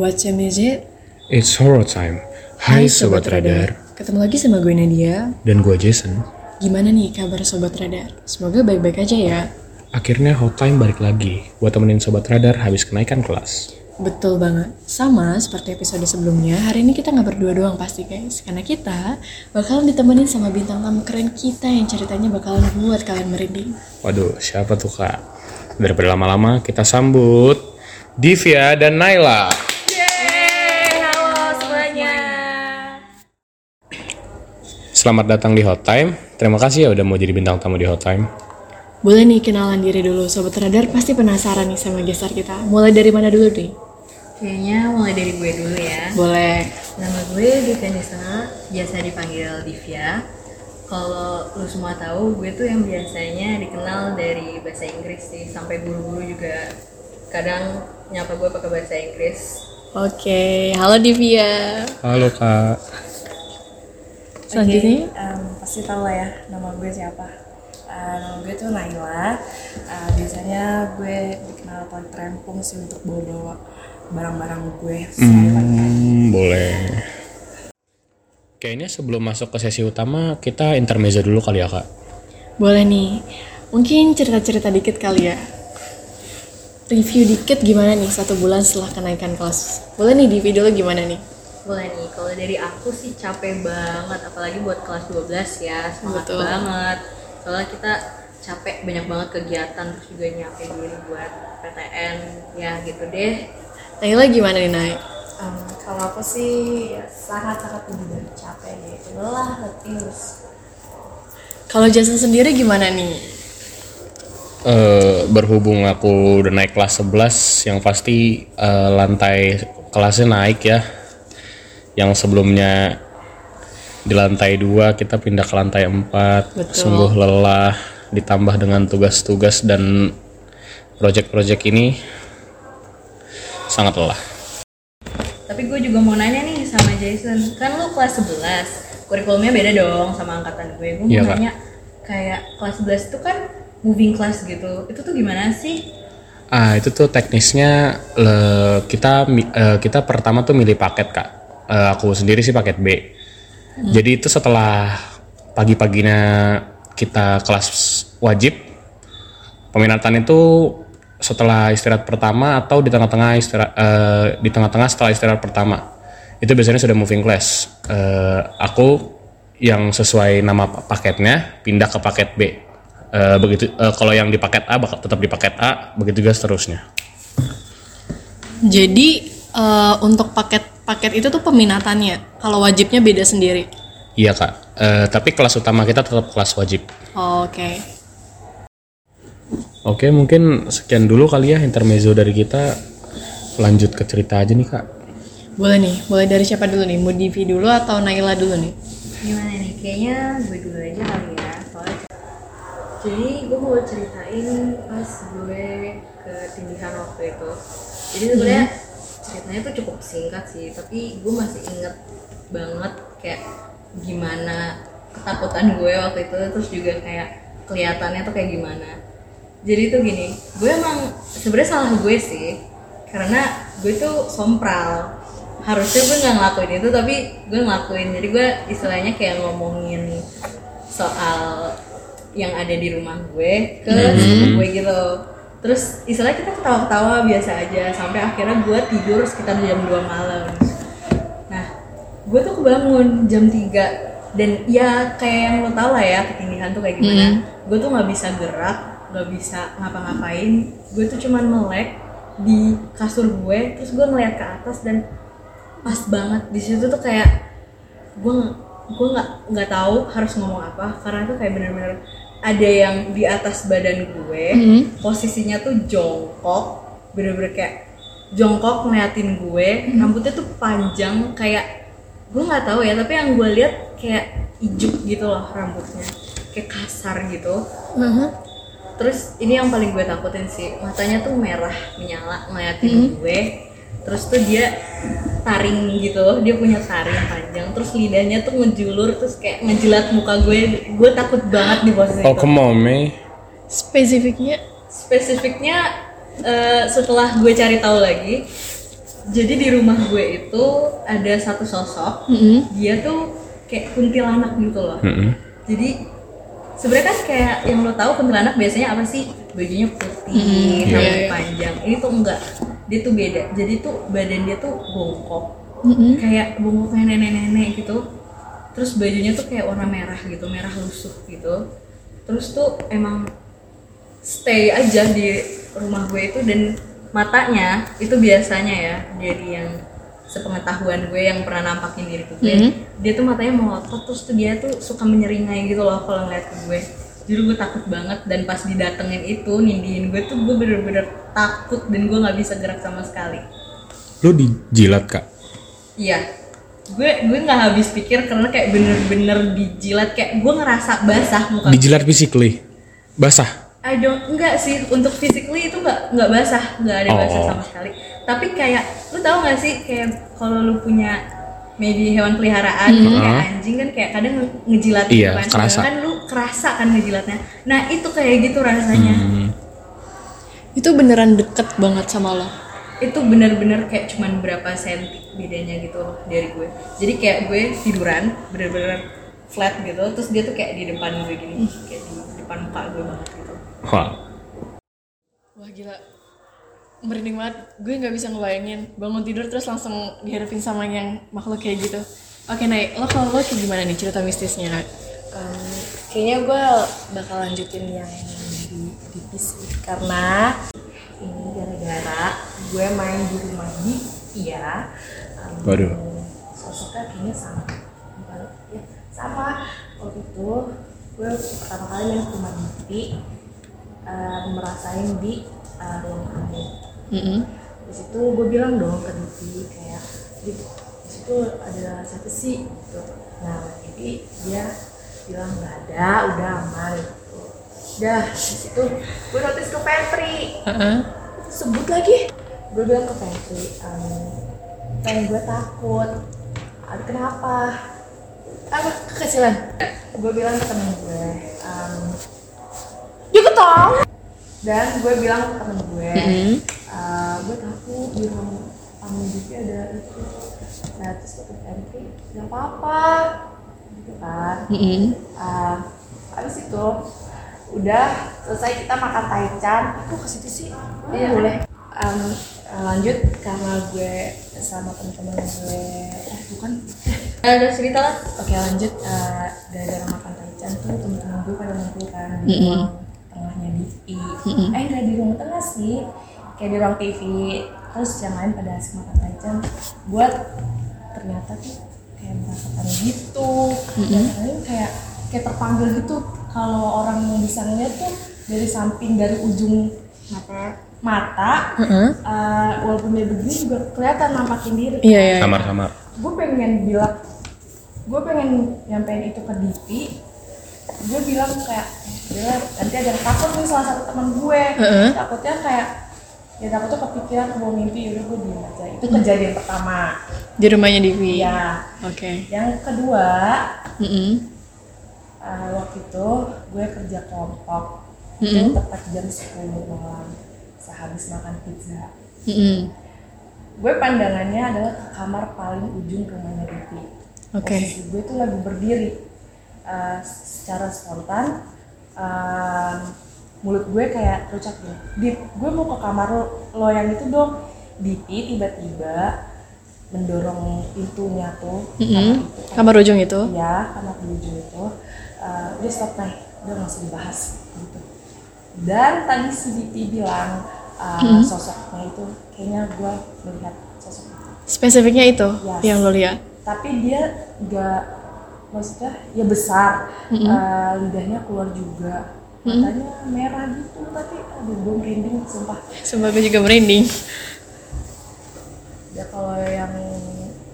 What's your music? It's horror time. Hai Sobat Radar. Ketemu lagi sama gue Nadia. Dan gue Jason. Gimana nih kabar Sobat Radar? Semoga baik-baik aja ya. Akhirnya hot time balik lagi buat temenin Sobat Radar habis kenaikan kelas. Betul banget. Sama seperti episode sebelumnya, hari ini kita nggak berdua doang pasti guys. Karena kita bakalan ditemenin sama bintang tamu keren kita yang ceritanya bakalan buat kalian merinding. Waduh, siapa tuh kak? Daripada lama-lama, kita sambut Divya dan Naila. Selamat datang di Hot Time. Terima kasih ya udah mau jadi bintang tamu di Hot Time. Boleh nih kenalan diri dulu, Sobat Radar pasti penasaran nih sama gestar kita. Mulai dari mana dulu nih? Kayaknya mulai dari gue dulu ya. Boleh. Nama gue Divya Nisa, biasa dipanggil Divya. Kalau lu semua tahu, gue tuh yang biasanya dikenal dari bahasa Inggris sih, sampai guru-guru juga kadang nyapa gue pakai bahasa Inggris. Oke, halo Divya. Halo kak. Selanjutnya, Em, pasti tau lah ya nama gue siapa. Eh, nama gue tuh Naila. Eh, biasanya gue dikenal paling terempung sih untuk bawa-bawa barang-barang gue. Hmm, boleh. Kayaknya sebelum masuk ke sesi utama, kita intermezzo dulu kali ya kak. boleh nih. Mungkin cerita-cerita dikit kali ya. Review dikit gimana nih satu bulan setelah kenaikan kelas. Boleh nih Divi dulu gimana nih? Boleh nih, kalau dari aku sih capek banget, apalagi buat kelas 12 ya, semangat Betul. banget. Soalnya kita capek banyak banget kegiatan, terus juga nyiapin diri buat PTN, ya gitu deh. Naila gimana nih Nay? Em, kalau aku sih ya, sangat-sangat benar capek gitu. Lelah, letih. Kalau Jason sendiri gimana nih? Eh, berhubung aku udah naik kelas 11 yang pasti eh, lantai kelasnya naik ya yang sebelumnya di lantai 2 kita pindah ke lantai 4 Betul. sungguh lelah ditambah dengan tugas-tugas dan project-project ini sangat lelah Tapi gue juga mau nanya nih sama Jason, kan lu kelas 11, kurikulumnya beda dong sama angkatan gue. Gue mau Iya, Kak. nanya, kayak kelas 11 itu kan moving class gitu, itu tuh gimana sih? Ah itu tuh teknisnya le- kita mi- eh, kita pertama tuh milih paket kak. Eh, aku sendiri sih paket B. Jadi itu setelah pagi-paginya kita kelas wajib, peminatan itu setelah istirahat pertama atau di tengah-tengah istirahat eh, di tengah-tengah setelah istirahat pertama. Itu biasanya sudah moving class. Eh, aku yang sesuai nama pa- paketnya pindah ke paket B. Eh, begitu eh, kalau yang di paket A bakal tetap di paket A, begitu juga seterusnya. Jadi eh, untuk paket-paket itu tuh peminatannya. Kalau wajibnya beda sendiri. Iya kak, Eh, tapi kelas utama kita tetap kelas wajib. Oh, Oke. Oke mungkin sekian dulu kali ya intermezzo dari kita. Lanjut ke cerita aja nih kak. Boleh nih. Mulai dari siapa dulu nih? Mau Divi dulu atau Naila dulu nih? Gimana nih? Kayaknya gue dulu aja kali ya, soalnya jadi gue mau ceritain pas gue ke tindihan waktu itu. Jadi sebenarnya ceritanya tuh cukup singkat sih, tapi gue masih inget banget kayak gimana ketakutan gue waktu itu, terus juga kayak kelihatannya tuh kayak gimana. Jadi tuh gini, gue emang sebenarnya salah gue sih, karena gue tuh sompral. Harusnya gue nggak ngelakuin itu, tapi gue ngelakuin. Jadi gue istilahnya kayak ngomongin soal yang ada di rumah gue ke sepupu gue gitu terus istilahnya kita ketawa-ketawa biasa aja sampai akhirnya gue tidur sekitar jam 2 malam. Nah gue tuh kebangun jam 3 dan ya kayak yang lo tau lah ya ketindihan tuh kayak gimana. Gue tuh nggak bisa gerak nggak bisa ngapa-ngapain. Gue tuh cuman melek di kasur gue terus gue ngeliat ke atas dan pas banget. Di situ tuh kayak gue gue nggak nggak tahu harus ngomong apa karena itu kayak bener-bener ada yang di atas badan gue posisinya tuh jongkok bener-bener kayak jongkok ngeliatin gue rambutnya tuh panjang kayak gue nggak tahu ya tapi yang gue lihat kayak ijuk gitu loh rambutnya kayak kasar gitu. Terus ini yang paling gue takutin sih matanya tuh merah menyala ngeliatin gue terus tuh dia taring gitu dia punya taring panjang terus lidahnya tuh ngejulur terus kayak ngejilat muka gue gue takut banget di posisi Oh itu come on Mei. Spesifiknya spesifiknya eh, setelah gue cari tahu lagi jadi di rumah gue itu ada satu sosok Mm-mm. dia tuh kayak kuntilanak gitu loh Mm-mm. jadi sebenarnya kan kayak yang lo tahu kuntilanak biasanya apa sih bajunya putih iya, rambut iya. panjang ini tuh enggak dia tuh beda. Jadi tuh badan dia tuh bongkok. Mm-mm. kayak bongkoknya nenek-nenek gitu. Terus bajunya tuh kayak warna merah gitu merah lusuh gitu. Terus tuh emang stay aja di rumah gue itu dan matanya itu biasanya ya dari yang sepengetahuan gue yang pernah nampakin diri ke gue Mhm. dia tuh matanya melotot terus tuh dia tuh suka menyeringai gitu loh kalau ngeliat ke gue jadi gue takut banget dan pas didatengin itu nindihin gue tuh gue bener-bener takut dan gue nggak bisa gerak sama sekali Lu dijilat kak? Iya, gue gue nggak habis pikir karena kayak bener-bener dijilat kayak gue ngerasa basah muka. Dijilat physically? Basah? I don't enggak sih untuk physically itu nggak nggak basah, nggak ada basah Oh. sama sekali. Tapi kayak lu tahu nggak sih kayak kalau lu punya maybe hewan peliharaan gitu, kayak anjing kan kayak kadang nge- ngejilat gitu Iya, kan. kerasa. kan lu kerasa kan ngejilatnya. Nah itu kayak gitu rasanya. Hmm. Itu beneran deket banget sama lo. itu benar-benar kayak cuman berapa senti bedanya gitu loh dari gue jadi kayak gue tiduran bener-bener flat gitu terus dia tuh kayak di depan gue gini kayak di depan muka gue banget gitu Wah. Wah gila. Merinding banget. Gue nggak bisa ngebayangin bangun tidur terus langsung dihadapin sama yang makhluk kayak gitu. Oke, Nay, lo kalau lo kayak gimana nih cerita mistisnya? Em, kayaknya gue bakal lanjutin yang di di PC karena ini gara-gara gue main di rumah di iya em, Waduh. sosoknya kayaknya sama ya sama waktu itu gue pertama kali main ke rumah Dipi em, merasain di eh, ruang tamu Mm-mm. di situ gue bilang dong ke Dipi kayak di situ ada siapa sih gitu. Nah Dipi dia bilang nggak ada udah aman gitu. Udah di situ gue notice ke pantry Heeh. sebut lagi. Gue bilang ke pantry um, pengen gue takut. Ada kenapa? Apa? Kekecilan. Gue bilang ke temen gue um, yuk ketong dan gue bilang ke temen gue Mm-mm. Uh, gue takut di ruang tamu juga ada itu. Nah terus gue ke pantry gak apa-apa gitu kan. Mm-mm. uh, habis itu udah selesai kita makan taichan. Aku ke situ sih? Iya. Boleh. Um, lanjut karena gue sama temen-temen gue. Eh bukan. Ada cerita lah. Oke lanjut. Uh, gara-gara makan taichan tuh temen-temen gue pada ngumpul kan di Mm-mm. ruang tengahnya di I eh nggak di ruang tengah sih kayak di ruang TV terus yang lain pada asik makan taichan buat ternyata tuh kayak merasakan gitu dan kadang kayak kayak terpanggil gitu kalau orang yang bisa ngeliat tuh dari samping dari ujung mata mata Heeh. uh, walaupun dia begini juga kelihatan nampakin diri Iya, iya. iya. Samar-samar. gue pengen bilang gue pengen nyampein itu ke Dipi gue bilang kayak nanti ada yang takut nih salah satu teman gue Heeh. takutnya kayak ya takutnya kepikiran mau mimpi yaudah gue diem aja itu kejadian pertama Di rumahnya Divi. ya Oke. yang kedua Mm-mm. uh, waktu itu gue kerja kelompok Mm-mm. itu tepat jam 10 malam sehabis makan pizza Mm-mm. gue pandangannya adalah ke kamar paling ujung rumahnya. Oke. Posisi gue tuh lagi berdiri. Uh, secara spontan, um, mulut gue kayak terucap gini, Dip, gue mau ke kamar lo, lo yang itu dong. Dipi tiba-tiba mendorong pintunya tuh. Mm-mm. kamar itu. Kamar ujung itu. Iya, kamar di ujung itu. Uh, udah stop nih, udah nggak usah dibahas gitu. Dan tadi si Dipi bilang uh, sosoknya itu kayaknya gue melihat sosok itu. Spesifiknya itu Yes. yang lo lihat. Tapi dia nggak maksudnya ya besar, uh, lidahnya keluar juga, matanya merah gitu. Tapi aduh gue merinding sumpah. Sumpah gue juga merinding. Ya kalau yang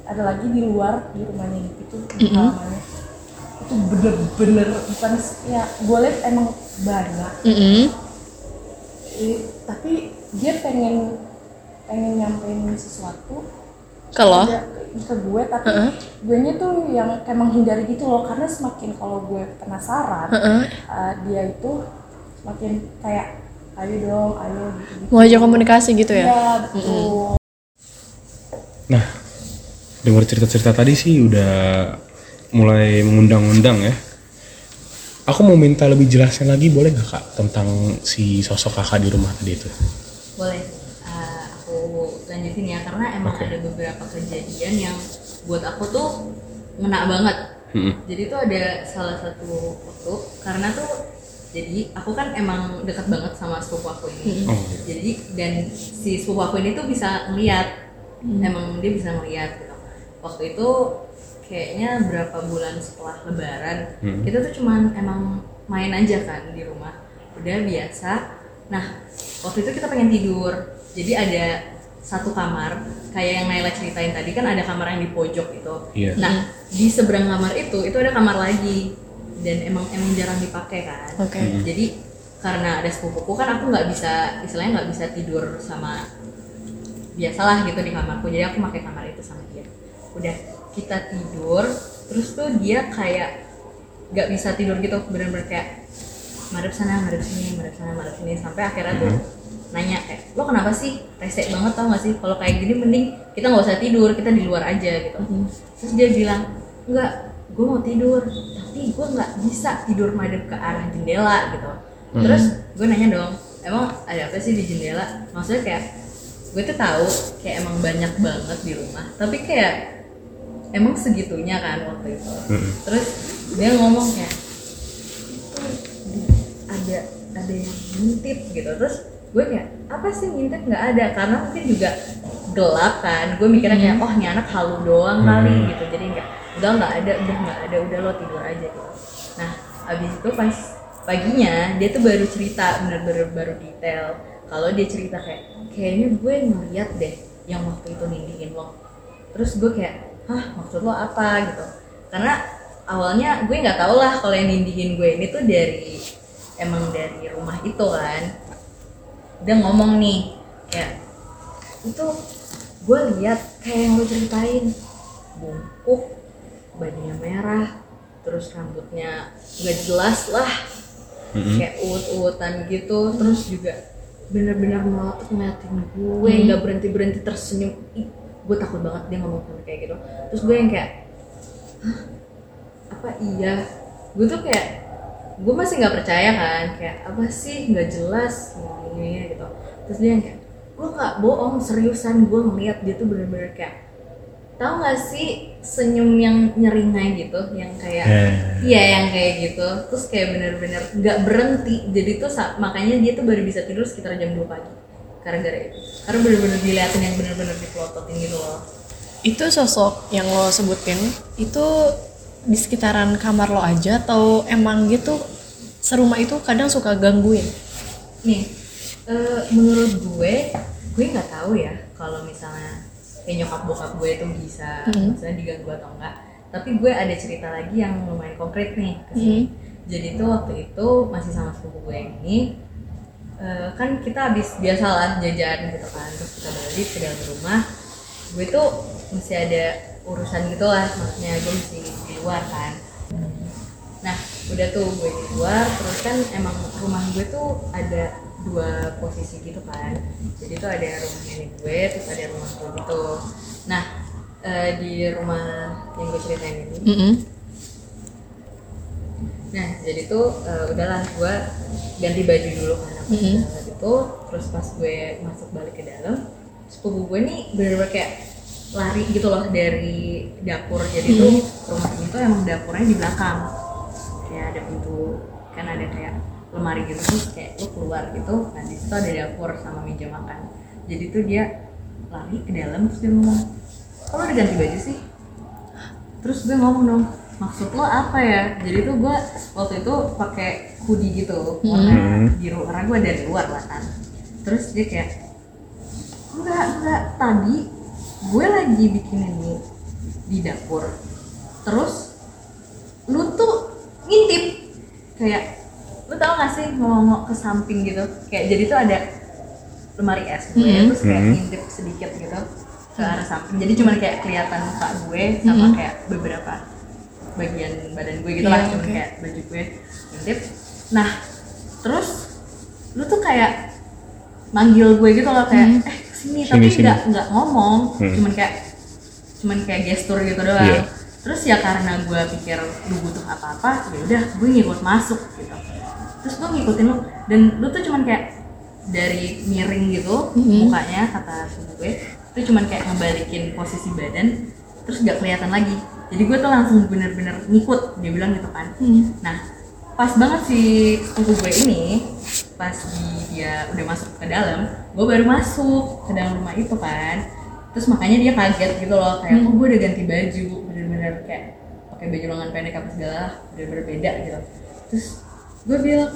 ada lagi di luar di rumahnya Dipi itu halamannya itu bener-bener bukan ya gue liat emang banyak Mm-mm. Eh, tapi dia pengen pengen nyampein sesuatu Kalau dia ke gue tapi Heeh. gue nya tuh yang kayak menghindari gitu loh karena semakin kalau gue penasaran Heeh. uh, dia itu semakin kayak ayo dong ayo gitu, mau ajak komunikasi gitu ya? Iya, betul Nah, dengar cerita-cerita tadi sih udah mulai mengundang-undang ya. Aku mau minta lebih jelasnya lagi boleh nggak kak tentang si sosok kakak di rumah tadi itu? boleh uh, aku lanjutin ya karena emang Oke. ada beberapa kejadian yang buat aku tuh ngena banget. Mm-mm. jadi tuh ada salah satu waktu karena tuh jadi aku kan emang dekat banget sama sepupu aku ini. Oh, iya. jadi dan si sepupu aku ini tuh bisa ngeliat. Emang dia bisa ngeliat gitu. Waktu itu kayaknya berapa bulan setelah lebaran Hmm. kita tuh cuman emang main aja kan di rumah. Udah biasa. Nah waktu itu kita pengen tidur. Jadi ada satu kamar kayak yang Naila ceritain tadi kan ada kamar yang di pojok itu Iya. nah di seberang kamar itu itu ada kamar lagi. Dan emang emang jarang dipakai kan. Oke. jadi karena ada sepupuku kan aku nggak bisa istilahnya nggak bisa tidur sama biasalah gitu di kamarku. Jadi aku pakai kamar itu sama dia. Udah kita tidur terus tuh dia kayak nggak bisa tidur gitu. Bener-bener kayak madep sana madep sini madep sana madep sini sampai akhirnya tuh nanya kayak lo kenapa sih rese banget tau gak sih? Kalau kayak gini mending kita nggak usah tidur kita di luar aja gitu. Terus dia bilang enggak gue mau tidur tapi gue nggak bisa tidur madep ke arah jendela gitu. Terus gue nanya dong emang ada apa sih di jendela? Maksudnya kayak gue tuh tahu kayak emang banyak banget di rumah tapi kayak emang segitunya kan waktu itu. Mm-mm. terus dia ngomong kayak "Tuh, di- ada yang ngintip gitu. Terus gue kayak apa sih ngintip? Nggak ada karena mungkin juga gelap kan. Gue mikirnya kayak oh ini anak halu doang kali Hmm. gitu. Jadi enggak udah nggak ada udah nggak ada udah lo tidur aja gitu. Nah abis itu pas paginya dia tuh baru cerita bener-bener baru detail. Kalau dia cerita kayak kayaknya gue ngeliat deh yang waktu itu nindihin lo. Terus gue kayak hah maksud lo apa? Gitu. Karena awalnya gue nggak tahu lah kalau yang nindihin gue ini tuh dari emang dari rumah itu kan. Dia ngomong nih kayak itu gue lihat kayak yang lo ceritain. Bungkuk bajunya merah terus rambutnya nggak jelas lah. Mm-mm. kayak uut-uutan gitu terus juga bener-bener melotot ngeliatin gue nggak berhenti berhenti tersenyum. Ih, gue takut banget dia ngomong sampai kayak gitu. Terus gue yang kayak Hah? apa iya? Gue tuh kayak gue masih nggak percaya kan kayak apa sih? Nggak jelas ngomongnya gitu. Terus dia yang kayak gue nggak bohong seriusan gue ngeliat dia tuh bener-bener kayak tahu nggak sih senyum yang nyeringai gitu yang kayak Eh. iya yang kayak gitu terus kayak bener-bener nggak berhenti. Jadi tuh makanya dia tuh baru bisa tidur sekitar jam 2 pagi gara-gara itu. Karena bener-bener diliatin yang bener-bener dipelototin gitu loh. Itu sosok yang lo sebutin itu di sekitaran kamar lo aja atau emang gitu serumah itu kadang suka gangguin? nih eh, menurut gue gue nggak tahu ya kalau misalnya kayak nyokap bokap gue itu bisa Mhm. misalnya diganggu atau enggak tapi gue ada cerita lagi yang lumayan konkret nih sini jadi tuh waktu itu masih sama sepupu gue yang ini eh, kan kita habis biasalah jajan gitu kan terus kita balik ke dalam rumah gue tuh masih ada urusan gitu lah maksudnya gue masih di luar kan Nah, udah tuh gue di luar, terus kan emang rumah gue tuh ada dua posisi gitu kan. Jadi tuh ada rumah nenek gue, terus ada rumah gue gitu. Nah, eh, di rumah yang gue ceritain ini, Mm-mm. nah jadi tuh eh, udahlah gue ganti baju dulu karena pas Mhm. dalam itu, terus pas gue masuk balik ke dalam, sepupu gue nih bener-bener kayak lari gitu loh dari dapur. Jadi tuh rumah ini tuh emang dapurnya di belakang. Kayak ada pintu, kan ada kayak lemari gitu terus kayak lu keluar gitu. Nah di situ ada dapur sama meja makan. Jadi tuh dia lari ke dalam terus dia ngomong, kalau udah ganti baju sih? Terus gue ngomong dong, maksud lo apa ya? Jadi tuh gue waktu itu pakai hoodie gitu, warna biru karena gue dari luar lah kan. Terus dia kayak, enggak enggak tadi gue lagi bikin ini di dapur terus lu tuh ngintip kayak lu tau gak sih ngomong ke samping gitu kayak jadi tuh ada lemari es gue Mhm. terus kayak Mhm. ngintip sedikit gitu ke arah samping jadi cuma kayak kelihatan muka gue sama Mhm. kayak beberapa bagian badan gue gitu lah Iya, cuma oke. kayak baju gue ngintip nah terus lu tuh kayak manggil gue gitu loh kayak eh ke sini Sini, tapi sini. nggak nggak ngomong. Hmm. cuman kayak cuman kayak gestur gitu doang. Iya. terus ya karena gue pikir lu butuh apa-apa ya udah gue ngikut masuk gitu. Terus gue ngikutin lu. Dan lu tuh cuman kayak dari miring gitu mukanya kata gue itu cuman kayak ngebalikin posisi badan terus gak kelihatan lagi. Jadi gue tuh langsung bener-bener ngikut dia bilang gitu kan. Nah pas banget si sepupu gue ini pas di- dia udah masuk ke dalam gue baru masuk ke dalam rumah itu kan. Terus makanya dia kaget gitu loh kayak oh gue udah ganti baju bener-bener kayak pakai baju lengan pendek apa segala bener-bener beda gitu. Terus gue bilang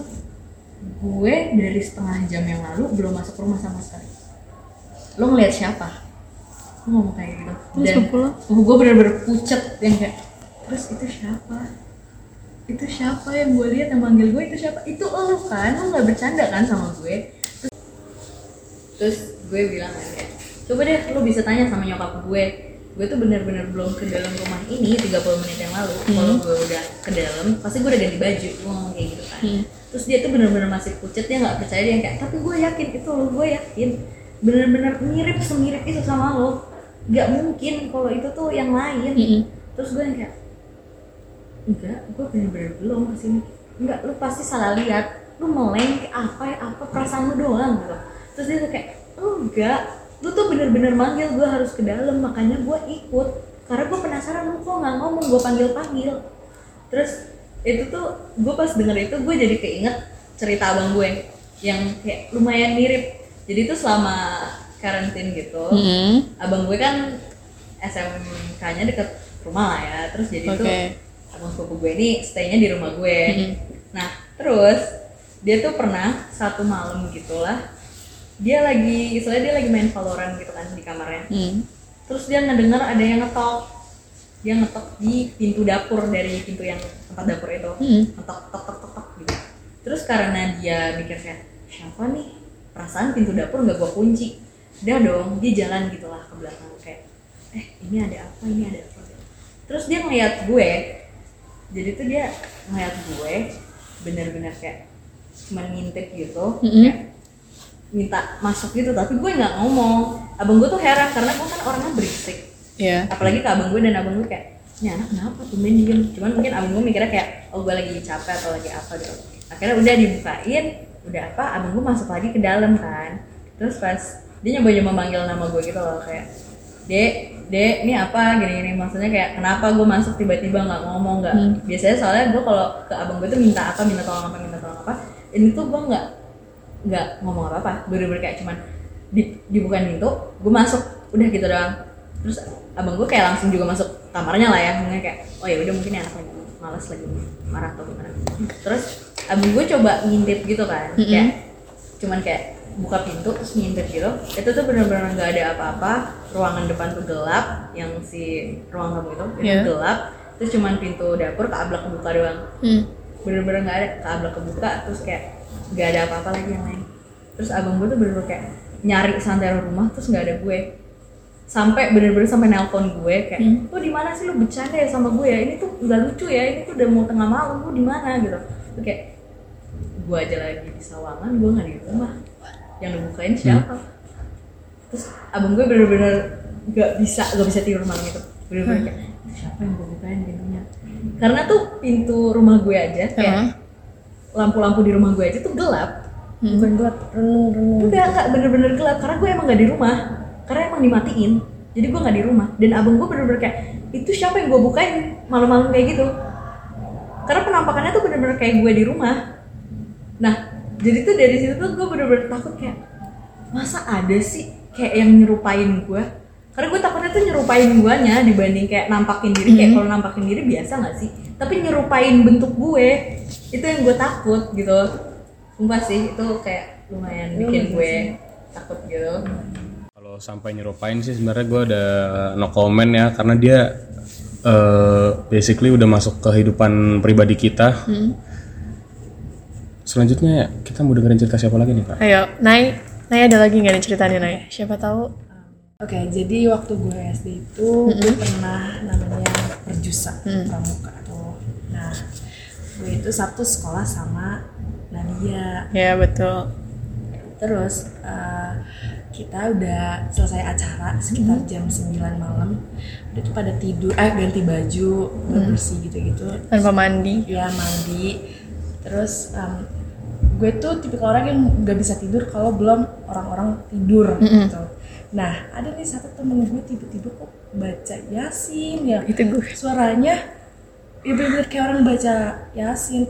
gue dari setengah jam yang lalu belum masuk rumah sama sekali. Lo ngeliat siapa? Lo ngomong kayak gitu. Terus dan sepupu gue bener-bener pucet yang kayak terus itu siapa itu siapa yang gue lihat yang manggil gue itu siapa? Itu lo kan? Lo nggak bercanda kan sama gue? Terus, terus gue bilang kan kayak coba deh lo bisa tanya sama nyokap gue. Gue tuh bener-bener belum ke dalam rumah ini 30 menit yang lalu. Kalau gue udah ke dalam pasti gue udah ganti baju gue ngomong kayak gitu kan. Terus dia tuh bener-bener masih pucet dia nggak percaya dia kayak tapi gue yakin itu lo gue yakin. Bener-bener mirip semirip itu sama lo. Nggak mungkin kalau itu tuh yang lain. Terus gue yang kayak enggak gue bener-bener belum ke sini enggak lu pasti salah lihat. Lu meleng apa ya apa perasaan lu doang gitu. Terus dia tuh kayak oh, enggak. Lu tuh bener-bener manggil gue harus ke dalam makanya gue ikut. Karena gue penasaran lu kok nggak ngomong gue panggil-panggil terus itu tuh gue pas denger itu gue jadi keinget cerita abang gue yang kayak lumayan mirip. Jadi tuh selama karantin gitu Hmm. abang gue kan SMK-nya deket rumah lah ya. Terus jadi tuh Abang sepupu gue ini stay-nya di rumah gue. Nah terus dia tuh pernah satu malam gitulah dia lagi soalnya dia lagi main Valorant gitu kan di kamarnya. Hmm. terus dia ngedengar ada yang ngetok. Dia ngetok di pintu dapur dari pintu yang tempat dapur itu. Hmm. ngetok tok tok tok tok gitu. Terus karena dia mikir kayak siapa nih? Perasaan pintu dapur nggak gua kunci. Udah dong dia jalan gitulah ke belakang kayak eh ini ada apa? Ini ada apa? Terus dia ngeliat gue jadi tuh dia ngeliat gue bener-bener kayak cuma ngintip gitu Mm-mm. kayak minta masuk gitu. Tapi gue nggak ngomong. Abang gue tuh heran karena gue kan orangnya berisik. Iya. apalagi ke abang gue dan abang gue kayak ini anak kenapa tuh main diem cuman mungkin abang gue mikirnya kayak oh gue lagi capek atau lagi apa gitu. Akhirnya udah dibukain udah apa abang gue masuk lagi ke dalam kan. Terus pas dia nyoba nyoba manggil nama gue gitu loh kayak dek dek ini apa? Gini gini. Maksudnya kayak kenapa gue masuk tiba-tiba nggak ngomong? Nggak. Biasanya soalnya gue kalau ke abang gue tuh minta apa minta tolong apa minta tolong apa ini tuh gue nggak nggak ngomong apa apa bener-bener kayak cuman di, dibukain pintu gue masuk. Udah gitu doang. Terus abang gue kayak langsung juga masuk kamarnya lah ya. Mungkin kayak oh ya udah mungkin anak lagi malas lagi marah atau gimana. Terus abang gue coba ngintip gitu kan. Kayak cuman kayak buka pintu terus ngintip gitu. Itu tuh bener-bener nggak ada apa-apa. Ruangan depan tuh gelap yang si ruang tamu itu itu Iya. gelap. Terus cuman pintu dapur keablak kebuka doang. Hmm. bener-bener nggak ada keablak kebuka terus kayak nggak ada apa-apa lagi yang lain. Terus abang gue tuh bener-bener kayak nyari santero rumah terus nggak ada gue. Sampai bener-bener sampai nelpon gue kayak lu di mana sih? Lu bercanda ya sama gue ya? Ini tuh nggak lucu ya ini tuh udah mau tengah malam lu di mana? Gitu. Terus kayak gue aja lagi di sawangan gue nggak di rumah yang dibukain siapa? Terus abang gue bener-bener nggak bisa nggak bisa tidur malam itu. Bener-bener kayak "Itu siapa yang gue bukain pintunya? Karena tuh pintu rumah gue aja kayak Heeh. lampu-lampu di rumah gue aja tuh gelap. Bukan gelap renung renung Enggak, enggak bener-bener gelap. Karena gue emang gak di rumah. Karena emang dimatiin. Jadi gue nggak di rumah. Dan abang gue bener-bener kayak itu siapa yang gue bukain malam-malam kayak gitu? Karena penampakannya tuh bener-bener kayak gue di rumah. Nah jadi tuh dari situ tuh gue bener-bener takut kayak masa ada sih kayak yang nyerupain gue karena gue takutnya tuh nyerupain guanya dibanding kayak nampakin diri. Kayak kalau nampakin diri biasa nggak sih? Tapi nyerupain bentuk gue itu yang gue takut gitu. Sumpah sih itu kayak lumayan bikin gue takut gitu. Kalau sampai nyerupain sih sebenarnya gue ada no comment ya karena dia eh, basically udah masuk ke kehidupan pribadi kita. Selanjutnya kita mau dengerin cerita siapa lagi nih kak? Ayo, Nay. Nay ada lagi nggak nih ceritanya Nay? Siapa tahu? Oke, jadi waktu gue SD itu gue pernah namanya perjusa pramuka tuh. Nah, gue itu satu sekolah sama Nadia. Ya betul. terus eh, kita udah selesai acara sekitar jam 9 malam udah tuh pada tidur eh ganti baju bersih gitu-gitu tanpa mandi ya mandi terus em, gue tuh tipe orang yang nggak bisa tidur kalau belum orang-orang tidur gitu. Nah ada nih satu temen gue tiba-tiba kok baca yasin ya. Itu gue. Suaranya ya bener kayak orang baca yasin.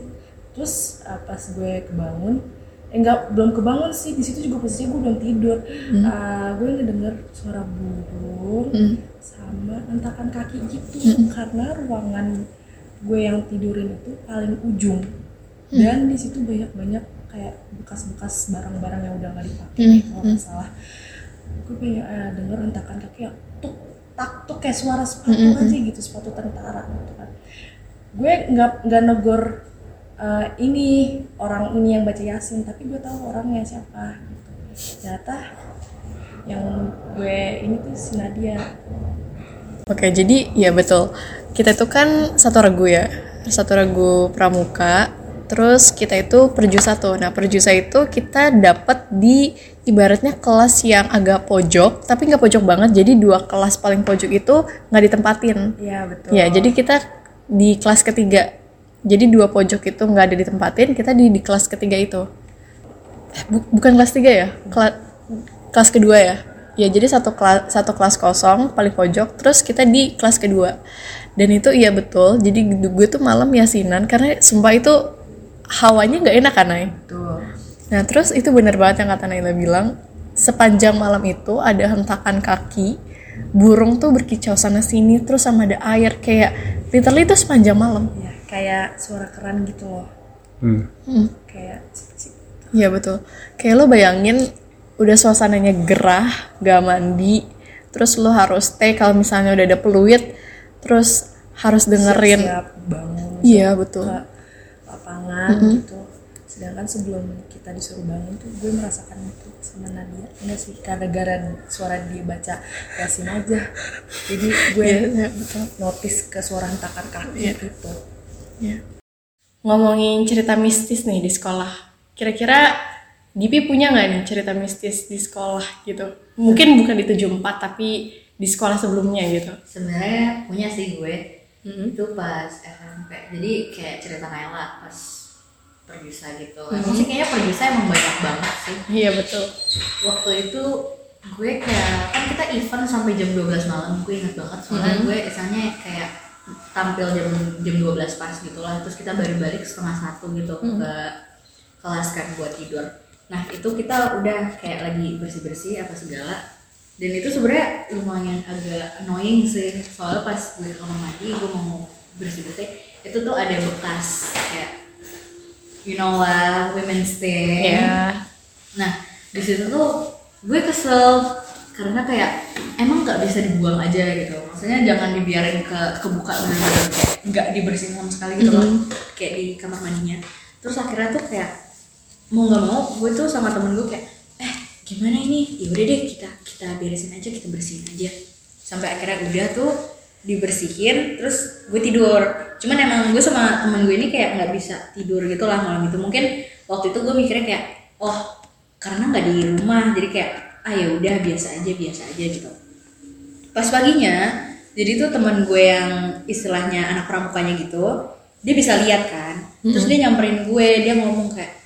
Terus uh, pas gue kebangun eh, enggak belum kebangun sih di situ juga posisinya gue belum tidur. Uh, gue ngedenger suara burung sama hentakan kaki gitu karena ruangan gue yang tidurin itu paling ujung. Dan di situ banyak banyak kayak bekas-bekas barang-barang yang udah nggak dipakai kalau nggak salah gue kayak eh, denger hentakan kaki yang tuk tak tuh kayak suara sepatu aja gitu sepatu tentara gitu kan gue nggak nggak negor eh, ini orang ini yang baca yasin tapi gue tahu orangnya siapa gitu. ternyata yang gue ini tuh si Nadia Oke, jadi ya betul. Kita itu kan satu regu ya, satu regu pramuka. Terus kita itu perju satu. Nah, perjusa itu kita dapat di ibaratnya kelas yang agak pojok, tapi nggak pojok banget. Jadi dua kelas paling pojok itu nggak ditempatin. Iya betul Ya, jadi kita di kelas ketiga. Jadi dua pojok itu nggak ada ditempatin, kita di, di kelas ketiga itu. Eh, bu- bukan kelas tiga ya? Kela- kelas kedua ya? Ya, jadi satu kelas satu kelas kosong paling pojok, terus kita di kelas kedua. Dan itu iya betul. Jadi gue tuh malam yasinan karena sumpah itu hawanya nggak enak kan, Nay? Betul. Nah, terus itu bener banget yang kata Naila bilang, sepanjang malam itu ada hentakan kaki, burung tuh berkicau sana sini, terus sama ada air kayak literally itu sepanjang malam. ya kayak suara keran gitu loh Hmm. kayak cik, cik. Iya betul. Kayak lo bayangin udah suasananya gerah, gak mandi, terus lo harus stay kalau misalnya udah ada peluit, terus harus dengerin. siap bangun Iya betul. ke lapangan gitu sedangkan sebelum kita disuruh bangun tuh gue merasakan itu sama Nadia enggak sih karena gara suara dia baca yasin aja jadi gue Iya, iya, betul. notice ke suara hentakan kaki Iya. gitu Ya. Ngomongin cerita mistis nih di sekolah. Kira-kira Dipi punya nggak nih cerita mistis di sekolah gitu? Mungkin bukan di 74 tapi di sekolah sebelumnya gitu. sebenarnya punya sih gue itu pas SMP jadi kayak cerita Naila pas perjusa gitu emang sih kayaknya perjusa emang banyak banget sih. Iya betul. waktu itu gue kayak kan kita event sampai jam 12 malam gue inget banget. Soalnya gue misalnya kayak tampil jam jam 12 pas gitu lah terus kita baru balik setengah satu gitu ke kelas kan buat tidur. Nah itu kita udah kayak lagi bersih bersih apa segala dan itu sebenarnya lumayan agak annoying sih soalnya pas gue kamar mandi gue mau bersih bersih itu tuh ada bekas kayak you know lah women's day Iya. Nah, di situ tuh gue kesel karena kayak emang nggak bisa dibuang aja gitu. Maksudnya jangan dibiarin ke kebuka bener-bener kayak nggak dibersihin sama sekali gitu loh, kayak di kamar mandinya. Terus akhirnya tuh kayak mau nggak mau gue tuh sama temen gue kayak gimana ini? Ya udah deh kita kita beresin aja, kita bersihin aja. Sampai akhirnya udah tuh dibersihin, terus gue tidur. Cuman emang gue sama temen gue ini kayak nggak bisa tidur gitu lah malam itu. Mungkin waktu itu gue mikirnya kayak oh karena nggak di rumah jadi kayak ah ya udah biasa aja biasa aja gitu pas paginya jadi tuh teman gue yang istilahnya anak pramukanya gitu dia bisa lihat kan terus dia nyamperin gue dia ngomong kayak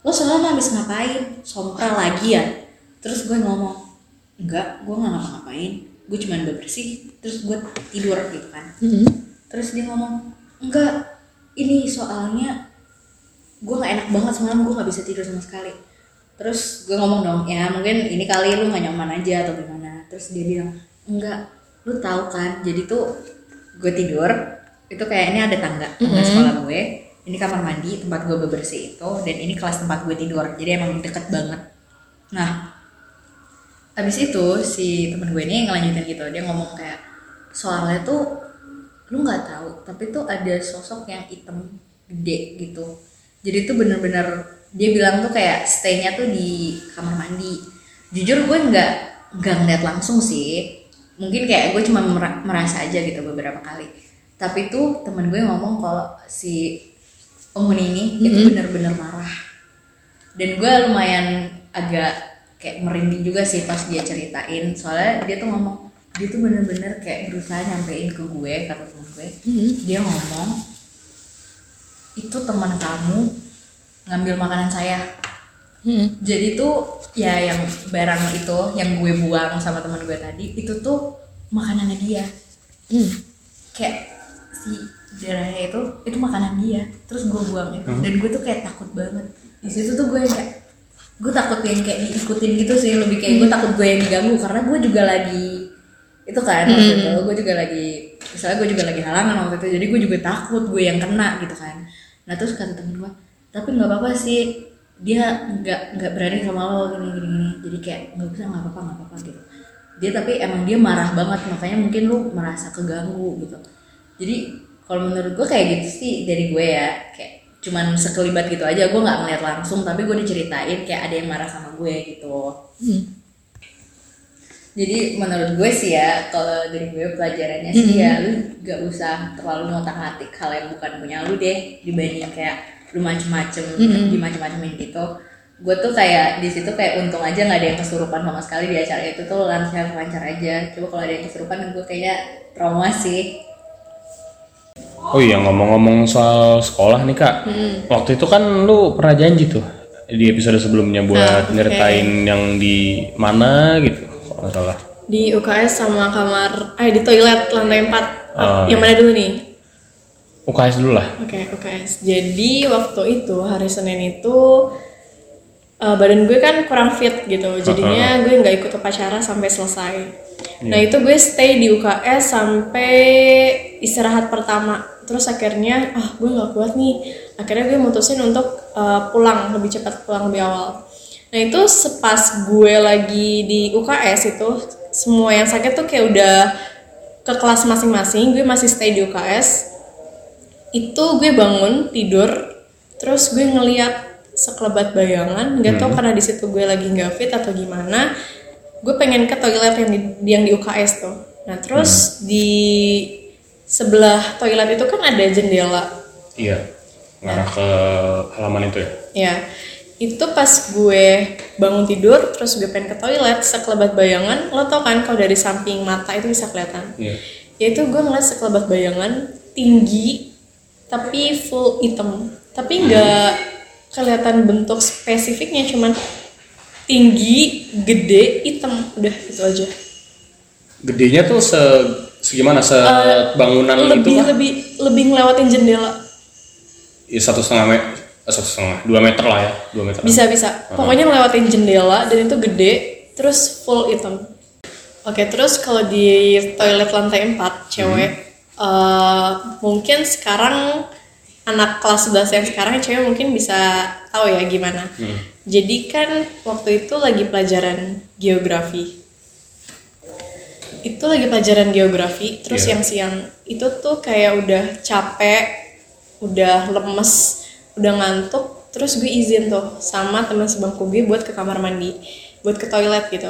lo semalam habis ngapain? Sompral lagi ya? Terus gue ngomong enggak gue nggak ngapa-ngapain. Gue cuma bersih terus gue tidur gitu kan. Terus dia ngomong enggak ini soalnya gue nggak enak banget semalam gue nggak bisa tidur sama sekali. Terus gue ngomong dong ya mungkin ini kali lu nggak nyaman aja atau gimana. Terus dia bilang enggak lu tahu kan jadi tuh gue tidur itu kayak ini ada tangga tangga sekolah gue ini kamar mandi tempat gue bebersih itu dan ini kelas tempat gue tidur. Jadi emang deket banget. Nah abis itu si temen gue ini ngelanjutin gitu. Dia ngomong kayak soalnya tuh lu nggak tahu tapi tuh ada sosok yang hitam gede gitu. Jadi tuh bener-bener dia bilang tuh kayak stay-nya tuh di kamar mandi. Jujur gue nggak nggak ngeliat langsung sih. Mungkin kayak gue cuma mer- merasa aja gitu beberapa kali. Tapi tuh temen gue ngomong kalau si penghuni ini itu bener-bener marah. Dan gue lumayan agak kayak merinding juga sih pas dia ceritain. Soalnya dia tuh ngomong dia tuh bener-bener kayak berusaha nyampein ke gue kata temen gue. Dia ngomong itu teman kamu ngambil makanan saya. Hmm. jadi tuh ya yang barang itu yang gue buang sama teman gue tadi itu tuh makanannya dia. Hmm. kayak si darahnya itu itu makanan dia. Terus gue buang itu dan gue tuh kayak takut banget. Di situ tuh gue kayak gue takut yang kayak diikutin gitu sih. Lebih kayak gue takut gue yang diganggu. Karena gue juga lagi itu kan waktu itu gue juga lagi misalnya gue juga lagi halangan waktu itu. Jadi gue juga takut gue yang kena gitu kan. Nah terus kata temen gue tapi nggak apa-apa sih. Dia nggak nggak berani sama lo gini gini gini. Jadi kayak nggak bisa nggak apa-apa nggak apa-apa gitu. Dia tapi emang dia marah banget. Makanya mungkin lu merasa keganggu gitu. Jadi kalau menurut gue kayak gitu sih dari gue ya kayak cuman sekelibat gitu aja. Gue nggak ngeliat langsung tapi gue diceritain kayak ada yang marah sama gue gitu. Jadi menurut gue sih ya kalau dari gue pelajarannya sih ya lu gak usah terlalu ngotak ngatik hal yang bukan punya lu deh dibanding kayak lu macem-macem di macem-macemin gitu. Gue tuh kayak di situ kayak untung aja nggak ada yang kesurupan sama sekali di acara itu tuh lancar lancar aja. Coba kalau ada yang kesurupan gue kayaknya trauma sih Oh iya ngomong-ngomong soal sekolah nih kak, waktu itu kan lu pernah janji tuh di episode sebelumnya buat Ah, nyeritain yang di mana gitu, kalau nggak salah. Di UKS sama kamar, eh di toilet lantai 4 Oh, Yang mana dulu nih? UKS dulu lah. Oke, UKS. Jadi waktu itu hari Senin itu eh, badan gue kan kurang fit gitu. Jadinya gue nggak ikut upacara sampai selesai. Nah itu gue stay di UKS sampai istirahat pertama. Terus akhirnya ah gue nggak kuat nih. Akhirnya gue mutusin untuk eh, pulang lebih cepat pulang lebih awal. Nah itu sepas gue lagi di UKS itu semua yang sakit tuh kayak udah ke kelas masing-masing. Gue masih stay di UKS itu gue bangun tidur terus gue ngeliat sekelebat bayangan nggak tahu karena di situ gue lagi nggak fit atau gimana gue pengen ke toilet yang di, yang di UKS tuh nah terus di sebelah toilet itu kan ada jendela. Iya, ngarah ke halaman itu ya. ya itu pas gue bangun tidur terus gue pengen ke toilet sekelebat bayangan lo tau kan kalau dari samping mata itu bisa kelihatan? Iya. yaitu gue ngeliat sekelebat bayangan tinggi tapi full hitam. Tapi nggak kelihatan bentuk spesifiknya cuman tinggi gede hitam. Udah itu aja. Gedenya tuh se segimana? Se bangunan itu Eh, lebih kan? lebih lebih ngelewatin jendela. Ya, satu setengah meter, satu setengah, dua meter lah ya, dua meter. bisa bisa. Pokoknya ngelewatin jendela dan itu gede terus full hitam oke terus kalau di toilet lantai 4 cewek eh, mungkin sekarang anak kelas 11 yang sekarang cewek mungkin bisa tahu ya gimana. Jadi kan waktu itu lagi pelajaran geografi itu lagi pelajaran geografi terus Iya. yang siang itu tuh kayak udah capek udah lemes udah ngantuk terus gue izin tuh sama teman sebangku gue buat ke kamar mandi buat ke toilet gitu.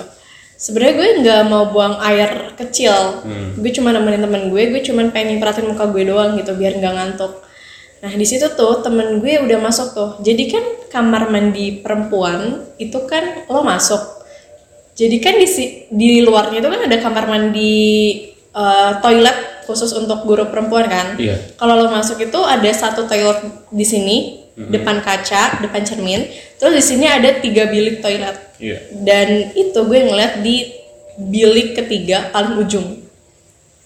Sebenarnya gue nggak mau buang air kecil. Gue cuma nemenin temen gue gue cuma pengen perhatiin muka gue doang gitu biar nggak ngantuk. Nah di situ tuh temen gue udah masuk tuh. Jadi kan kamar mandi perempuan itu kan lo masuk jadi kan di di luarnya itu kan ada kamar mandi eh, toilet khusus untuk guru perempuan kan. Iya. Kalau lo masuk itu ada satu toilet di sini, depan kaca, depan cermin. Terus di sini ada tiga bilik toilet. Iya. Dan itu gue ngeliat di bilik ketiga paling ujung.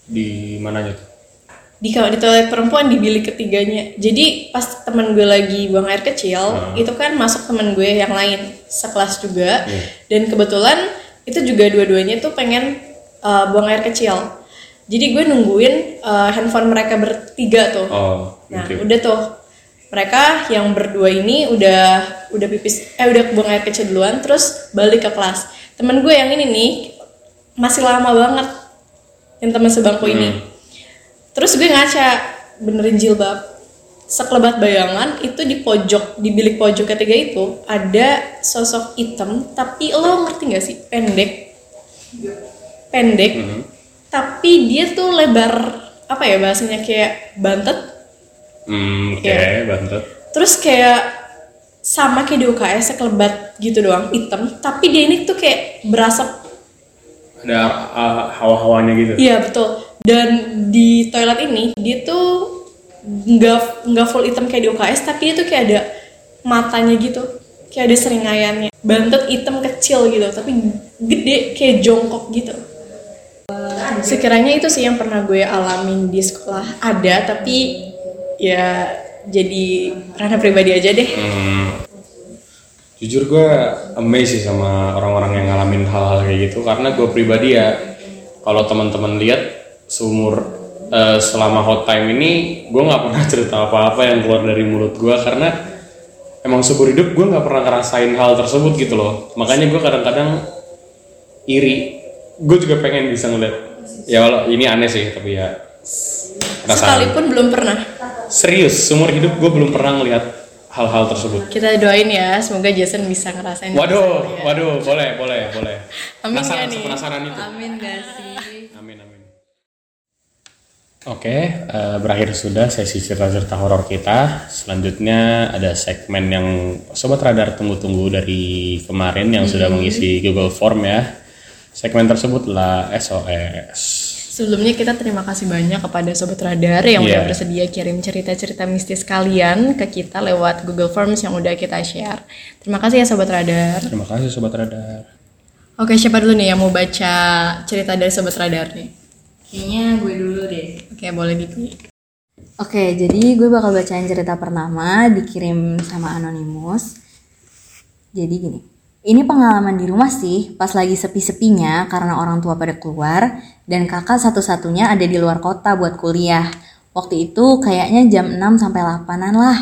Di mananya tuh? Di kamar di toilet perempuan di bilik ketiganya. Jadi pas temen gue lagi buang air kecil, itu kan masuk temen gue yang lain sekelas juga. Dan kebetulan itu juga dua-duanya tuh pengen uh, buang air kecil. Jadi gue nungguin uh, handphone mereka bertiga tuh. Oh, Nah, udah tuh. Mereka yang berdua ini udah udah pipis eh udah buang air kecil duluan terus balik ke kelas. Temen gue yang ini nih masih lama banget. Yang teman sebangku ini. Terus gue ngaca benerin jilbab. Sekelebat bayangan itu di pojok di bilik pojok ketiga itu ada sosok hitam tapi lo ngerti gak sih? Pendek. Pendek tapi dia tuh lebar apa ya bahasanya kayak bantet. Hmm, oke, Iya. bantet. terus kayak sama kayak di UKS sekelebat gitu doang hitam. Tapi dia ini tuh kayak berasap. Ada uh, hawa-hawanya gitu. iya betul. Dan di toilet ini dia tuh nggak nggak full hitam kayak di UKS tapi dia tuh kayak ada matanya gitu. Kayak ada seringayannya. Bantet hitam kecil gitu tapi gede kayak jongkok gitu. Sekiranya itu sih yang pernah gue alamin di sekolah. Ada tapi ya jadi ranah pribadi aja deh. Hmm. Jujur gue amazed sih sama orang-orang yang ngalamin hal-hal kayak gitu karena gue pribadi ya kalau teman-teman lihat seumur eh, selama hot time ini gue nggak pernah cerita apa-apa yang keluar dari mulut gue karena emang seumur hidup gue nggak pernah ngerasain hal tersebut gitu loh makanya gue kadang-kadang iri gue juga pengen bisa ngeliat ya walau ini aneh sih tapi ya perasaan sekalipun belum pernah serius seumur hidup gue belum pernah ngelihat hal-hal tersebut kita doain ya semoga Jason bisa ngerasain Waduh, waduh, boleh, boleh, boleh. Amin Penasaran, nih? penasaran itu. Amin gak sih? Amin, amin. Oke, eh, berakhir sudah sesi cerita-cerita horor kita. Selanjutnya ada segmen yang sobat radar tunggu-tunggu dari kemarin yang sudah mengisi Google Form ya. Segmen tersebutlah SOS. Sebelumnya kita terima kasih banyak kepada Sobat Radar yang Iya. udah bersedia kirim cerita-cerita mistis kalian ke kita lewat Google Forms yang udah kita share. Terima kasih ya Sobat Radar. Terima kasih sobat radar. Oke, siapa dulu nih yang mau baca cerita dari Sobat Radar nih? Kayaknya gue dulu deh. Oke, boleh dipilih. Oke, jadi gue bakal bacain cerita pertama dikirim sama Anonymous. Jadi gini, ini pengalaman di rumah sih, pas lagi sepi-sepinya karena orang tua pada keluar dan kakak satu-satunya ada di luar kota buat kuliah. Waktu itu kayaknya jam 6 sampai 8-an lah.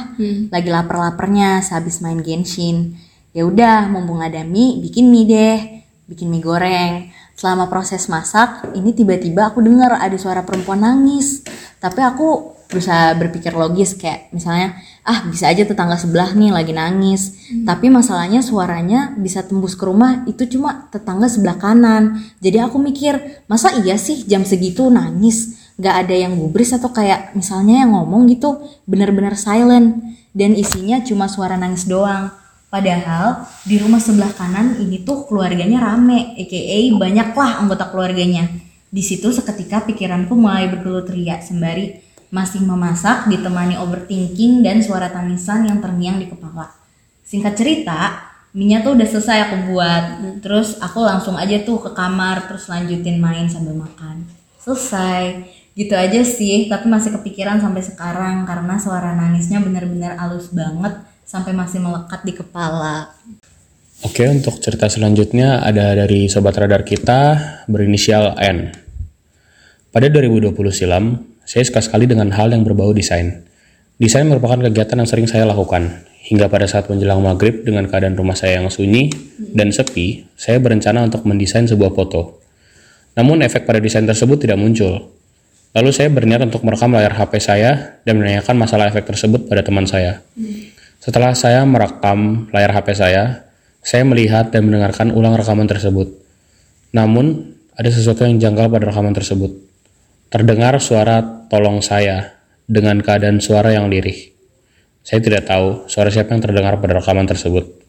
Lagi lapar-lapernya sehabis main Genshin. Ya udah, mumpung ada mie, bikin mie deh. Bikin mie goreng. Selama proses masak, ini tiba-tiba aku dengar ada suara perempuan nangis. Tapi aku berusaha berpikir logis kayak misalnya, ah bisa aja tetangga sebelah nih lagi nangis. Tapi masalahnya suaranya bisa tembus ke rumah itu cuma tetangga sebelah kanan. Jadi aku mikir, masa iya sih jam segitu nangis? Gak ada yang gubris atau kayak misalnya yang ngomong gitu bener-bener silent. Dan isinya cuma suara nangis doang. Padahal di rumah sebelah kanan ini tuh keluarganya rame, aka banyaklah anggota keluarganya. Di situ seketika pikiranku mulai bergelut ria sembari masih memasak ditemani overthinking dan suara tangisan yang terngiang di kepala. Singkat cerita, minyak tuh udah selesai aku buat. Terus aku langsung aja tuh ke kamar terus lanjutin main sambil makan. Selesai. Gitu aja sih, tapi masih kepikiran sampai sekarang karena suara nangisnya benar-benar halus banget sampai masih melekat di kepala. Oke, untuk cerita selanjutnya ada dari sobat radar kita berinisial N. Pada 2020 silam, saya suka sekali dengan hal yang berbau desain. Desain merupakan kegiatan yang sering saya lakukan. Hingga pada saat menjelang maghrib dengan keadaan rumah saya yang sunyi dan sepi, saya berencana untuk mendesain sebuah foto. Namun efek pada desain tersebut tidak muncul. Lalu saya berniat untuk merekam layar HP saya dan menanyakan masalah efek tersebut pada teman saya. Setelah saya merekam layar HP saya, saya melihat dan mendengarkan ulang rekaman tersebut. Namun, ada sesuatu yang janggal pada rekaman tersebut. Terdengar suara tolong saya dengan keadaan suara yang lirih. Saya tidak tahu suara siapa yang terdengar pada rekaman tersebut.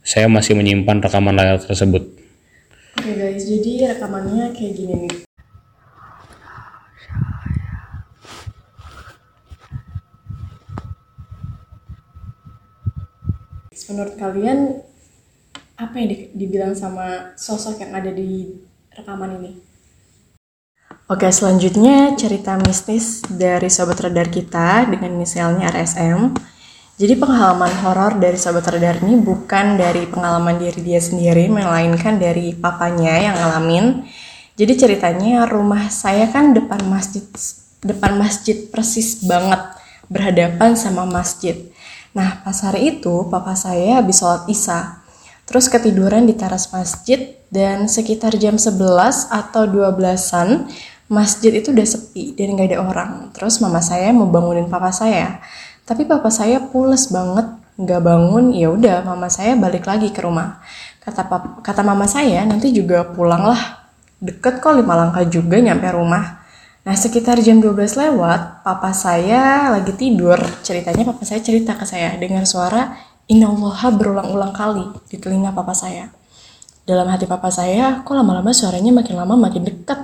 Saya masih menyimpan rekaman layar tersebut. Oke guys, jadi rekamannya kayak gini nih. Menurut kalian apa yang di- dibilang sama sosok yang ada di rekaman ini? Oke, selanjutnya cerita mistis dari sobat radar kita dengan inisialnya RSM. Jadi pengalaman horor dari sobat radar ini bukan dari pengalaman diri dia sendiri, melainkan dari papanya yang ngalamin. Jadi ceritanya rumah saya kan depan masjid, depan masjid persis banget berhadapan sama masjid. Nah pas hari itu papa saya habis sholat isya, terus ketiduran di teras masjid dan sekitar jam 11 atau 12-an masjid itu udah sepi dan gak ada orang. Terus mama saya mau bangunin papa saya, tapi papa saya pules banget nggak bangun. Ya udah mama saya balik lagi ke rumah. Kata pap- kata mama saya nanti juga pulang lah. Deket kok lima langkah juga nyampe rumah. Nah sekitar jam 12 lewat, papa saya lagi tidur. Ceritanya papa saya cerita ke saya dengar suara Innallaha berulang-ulang kali di telinga papa saya. Dalam hati papa saya, kok lama-lama suaranya makin lama makin dekat.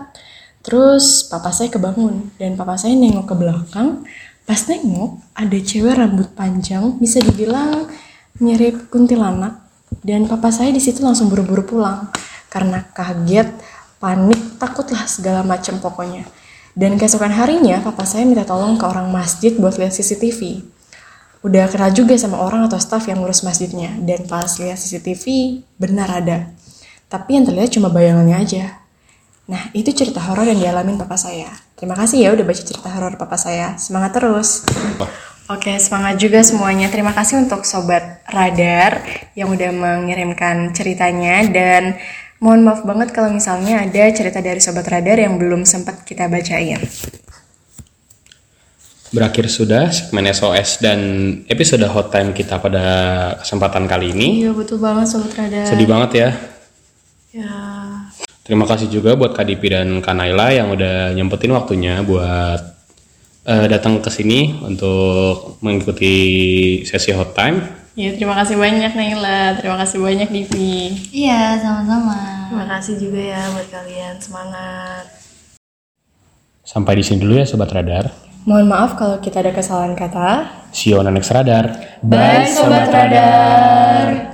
Terus papa saya kebangun dan papa saya nengok ke belakang. Pas nengok, ada cewek rambut panjang, bisa dibilang mirip kuntilanak. Dan papa saya di situ langsung buru-buru pulang karena kaget, panik, takutlah segala macam pokoknya. Dan keesokan harinya, papa saya minta tolong ke orang masjid buat lihat CCTV udah kenal juga sama orang atau staff yang ngurus masjidnya. Dan pas lihat CCTV benar ada. Tapi yang terlihat cuma bayangannya aja. Nah itu cerita horor yang dialamin papa saya. Terima kasih ya udah baca cerita horor papa saya. Semangat terus. Oke, semangat juga semuanya. Terima kasih untuk Sobat Radar yang udah mengirimkan ceritanya. Dan mohon maaf banget kalau misalnya ada cerita dari Sobat Radar yang belum sempat kita bacain. Berakhir sudah segmen SOS dan episode Hot Time kita pada kesempatan kali ini. Iya betul banget Sobat Radar. Sedih banget ya. Ya, Terima kasih juga buat Kak Dipi dan Kak Naila yang udah nyempetin waktunya buat eh, datang ke sini untuk mengikuti sesi Hot Time. Ya terima kasih banyak Naila. Terima kasih banyak Divi. Iya, sama-sama. Terima kasih juga ya buat kalian. Semangat. Sampai di sini dulu ya Sobat Radar. Mohon maaf kalau kita ada kesalahan kata. See you on the next Radar. Bye Sobat Radar.